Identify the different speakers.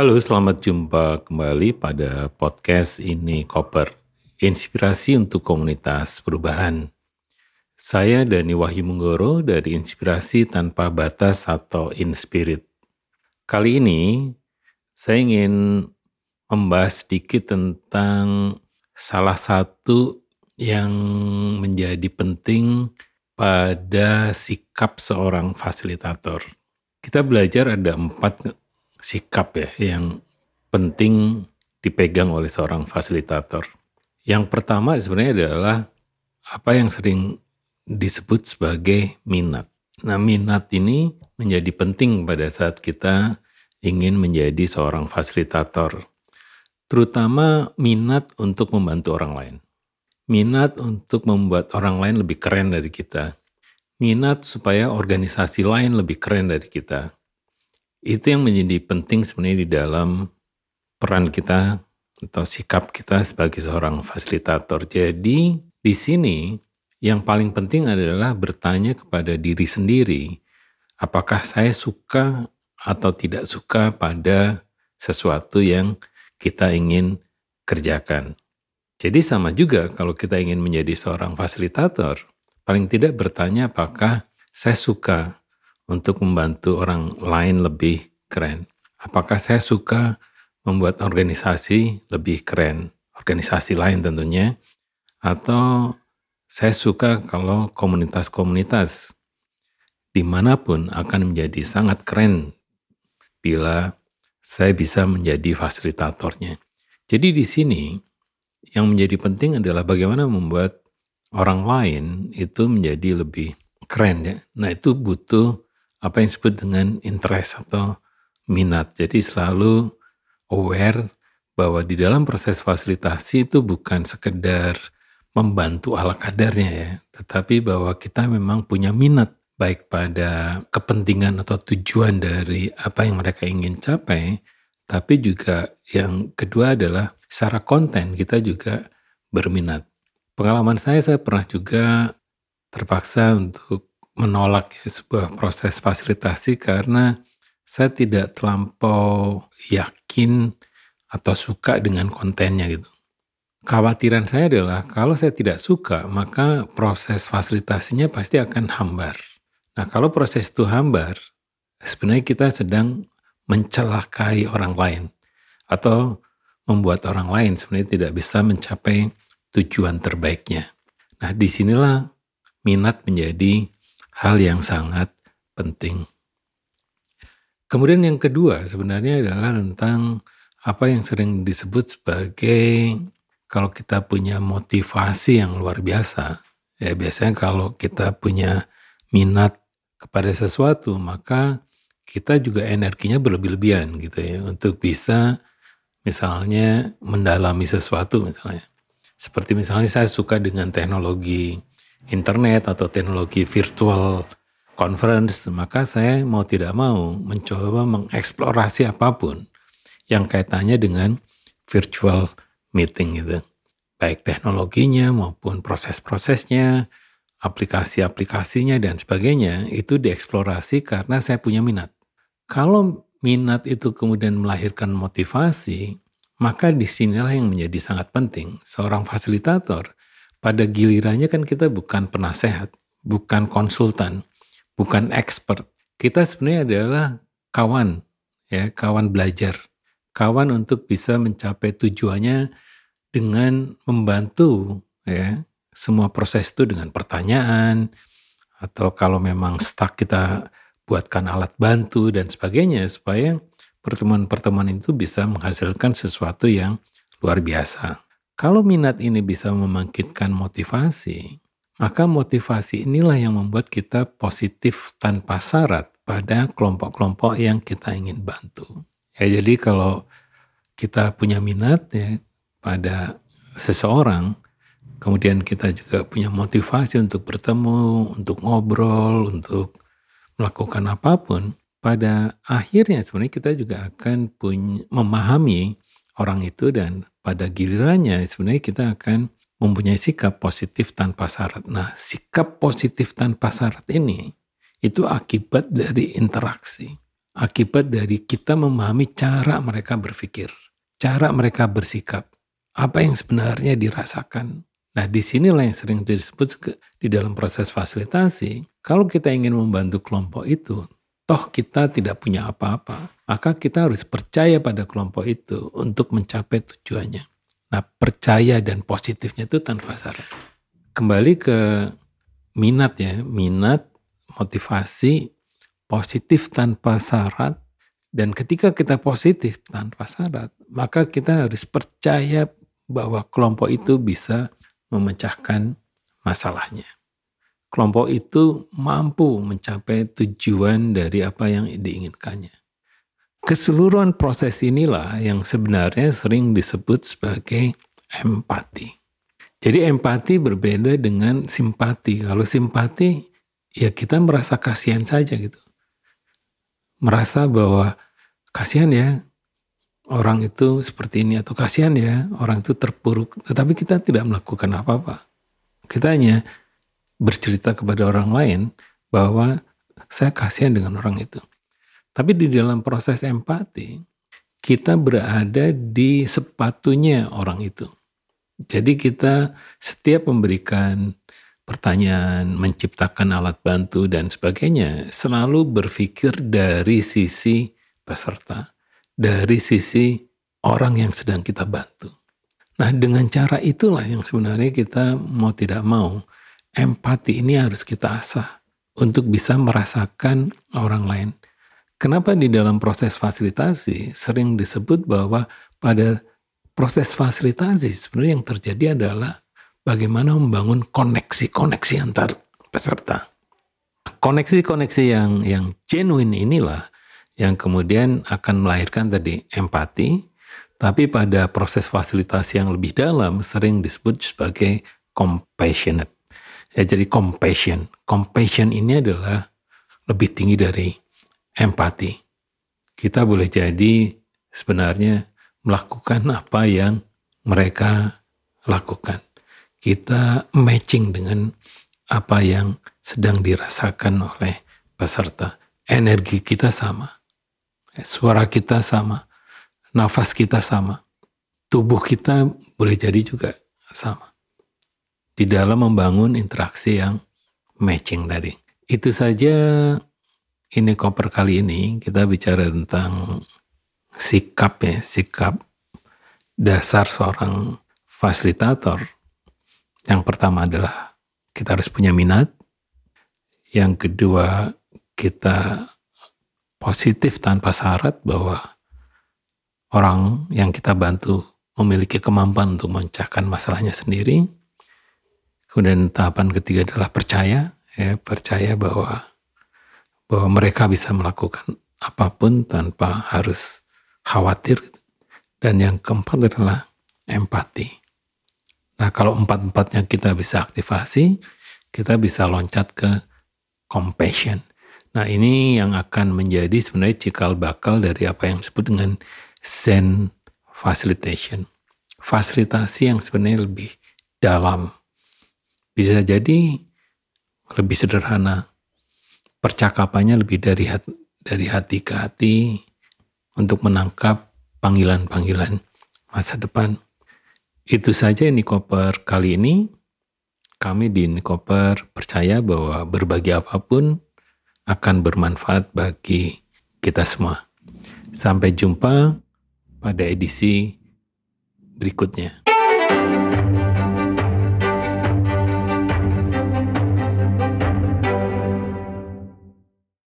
Speaker 1: Halo, selamat jumpa kembali pada podcast ini Koper, inspirasi untuk komunitas perubahan. Saya Dani Wahyu Munggoro dari Inspirasi Tanpa Batas atau Inspirit. Kali ini saya ingin membahas sedikit tentang salah satu yang menjadi penting pada sikap seorang fasilitator. Kita belajar ada empat sikap ya yang penting dipegang oleh seorang fasilitator. Yang pertama sebenarnya adalah apa yang sering disebut sebagai minat. Nah, minat ini menjadi penting pada saat kita ingin menjadi seorang fasilitator. Terutama minat untuk membantu orang lain. Minat untuk membuat orang lain lebih keren dari kita. Minat supaya organisasi lain lebih keren dari kita itu yang menjadi penting sebenarnya di dalam peran kita atau sikap kita sebagai seorang fasilitator. Jadi di sini yang paling penting adalah bertanya kepada diri sendiri, apakah saya suka atau tidak suka pada sesuatu yang kita ingin kerjakan. Jadi sama juga kalau kita ingin menjadi seorang fasilitator, paling tidak bertanya apakah saya suka untuk membantu orang lain lebih keren? Apakah saya suka membuat organisasi lebih keren? Organisasi lain tentunya. Atau saya suka kalau komunitas-komunitas di mana pun akan menjadi sangat keren bila saya bisa menjadi fasilitatornya. Jadi di sini yang menjadi penting adalah bagaimana membuat orang lain itu menjadi lebih keren ya. Nah itu butuh apa yang disebut dengan interest atau minat. Jadi selalu aware bahwa di dalam proses fasilitasi itu bukan sekedar membantu ala kadarnya ya, tetapi bahwa kita memang punya minat baik pada kepentingan atau tujuan dari apa yang mereka ingin capai, tapi juga yang kedua adalah secara konten kita juga berminat. Pengalaman saya, saya pernah juga terpaksa untuk menolak ya, sebuah proses fasilitasi karena saya tidak terlampau yakin atau suka dengan kontennya gitu. Khawatiran saya adalah kalau saya tidak suka, maka proses fasilitasinya pasti akan hambar. Nah, kalau proses itu hambar, sebenarnya kita sedang mencelakai orang lain atau membuat orang lain sebenarnya tidak bisa mencapai tujuan terbaiknya. Nah, di sinilah minat menjadi hal yang sangat penting. Kemudian yang kedua sebenarnya adalah tentang apa yang sering disebut sebagai kalau kita punya motivasi yang luar biasa, ya biasanya kalau kita punya minat kepada sesuatu, maka kita juga energinya berlebih-lebihan gitu ya untuk bisa misalnya mendalami sesuatu misalnya. Seperti misalnya saya suka dengan teknologi internet atau teknologi virtual conference, maka saya mau tidak mau mencoba mengeksplorasi apa pun yang kaitannya dengan virtual meeting itu. Baik teknologinya maupun proses-prosesnya, aplikasi-aplikasinya dan sebagainya itu dieksplorasi karena saya punya minat. Kalau minat itu kemudian melahirkan motivasi, maka di sinilah yang menjadi sangat penting. Seorang fasilitator pada gilirannya kan kita bukan penasehat, bukan konsultan, bukan expert. Kita sebenarnya adalah kawan, ya, kawan belajar. Kawan untuk bisa mencapai tujuannya dengan membantu ya semua proses itu dengan pertanyaan atau kalau memang stuck kita buatkan alat bantu dan sebagainya supaya pertemuan-pertemuan itu bisa menghasilkan sesuatu yang luar biasa. Kalau minat ini bisa membangkitkan motivasi, maka motivasi inilah yang membuat kita positif tanpa syarat pada kelompok-kelompok yang kita ingin bantu. Ya, jadi kalau kita punya minat ya pada seseorang, kemudian kita juga punya motivasi untuk bertemu, untuk ngobrol, untuk melakukan apa pun, pada akhirnya sebenarnya kita juga akan punya memahami orang itu dan pada gilirannya sebenarnya kita akan mempunyai sikap positif tanpa syarat. Nah, sikap positif tanpa syarat ini itu akibat dari interaksi. akibat dari kita memahami cara mereka berpikir, cara mereka bersikap, apa yang sebenarnya dirasakan. Nah, di sinilah yang sering disebut di dalam proses fasilitasi. Kalau kita ingin membantu kelompok itu, toh kita tidak punya apa-apa, maka kita harus percaya pada kelompok itu untuk mencapai tujuannya. Nah, percaya dan positifnya itu tanpa syarat. Kembali ke minat ya, minat, motivasi, positif tanpa syarat, dan ketika kita positif tanpa syarat, maka kita harus percaya bahwa kelompok itu bisa memecahkan masalahnya. Kelompok itu mampu mencapai tujuan dari apa yang diinginkannya. Keseluruhan proses inilah yang sebenarnya sering disebut sebagai empati. Jadi empati berbeda dengan simpati. Kalau simpati ya kita merasa kasihan saja gitu merasa bahwa kasihan ya orang itu seperti ini atau kasihan ya orang itu terpuruk tetapi kita tidak melakukan apa-apa kita hanya bercerita kepada orang lain bahwa saya kasihan dengan orang itu tapi di dalam proses empati kita berada di sepatunya orang itu jadi kita setiap memberikan pertanyaan, menciptakan alat bantu dan sebagainya, selalu berpikir dari sisi peserta, dari sisi orang yang sedang kita bantu. Nah, dengan cara itulah yang sebenarnya kita mau tidak mau, empati ini harus kita asah untuk bisa merasakan orang lain. Kenapa di dalam proses fasilitasi sering disebut bahwa pada proses fasilitasi sebenarnya yang terjadi adalah bagaimana membangun koneksi-koneksi antar peserta. Koneksi-koneksi yang yang genuine inilah yang kemudian akan melahirkan tadi empati, tapi pada proses fasilitasi yang lebih dalam sering disebut sebagai compassionate. Ya, jadi compassion. Compassion ini adalah lebih tinggi dari empati. Kita boleh jadi sebenarnya melakukan apa yang mereka lakukan kita matching dengan apa yang sedang dirasakan oleh peserta. Energi kita sama, suara kita sama, nafas kita sama, tubuh kita boleh jadi juga sama. Di dalam membangun interaksi yang matching tadi. Itu saja ini koper kali ini kita bicara tentang sikap ya, sikap dasar seorang fasilitator yang pertama adalah kita harus punya minat. Yang kedua, kita positif tanpa syarat bahwa orang yang kita bantu memiliki kemampuan untuk memecahkan masalahnya sendiri. Kemudian tahapan ketiga adalah percaya, ya, percaya bahwa bahwa mereka bisa melakukan apa pun tanpa harus khawatir. Dan yang keempat adalah empati. Nah kalau empat-empatnya kita bisa aktivasi, kita bisa loncat ke compassion. Nah ini yang akan menjadi sebenarnya cikal bakal dari apa yang disebut dengan Zen facilitation. Fasilitasi yang sebenarnya lebih dalam. Bisa jadi lebih sederhana. Percakapannya lebih dari hati, dari hati ke hati untuk menangkap panggilan-panggilan masa depan. Itu saja Nikoper kali ini. Kami di Nikoper percaya bahwa berbagi apa pun akan bermanfaat bagi kita semua. Sampai jumpa pada edisi berikutnya.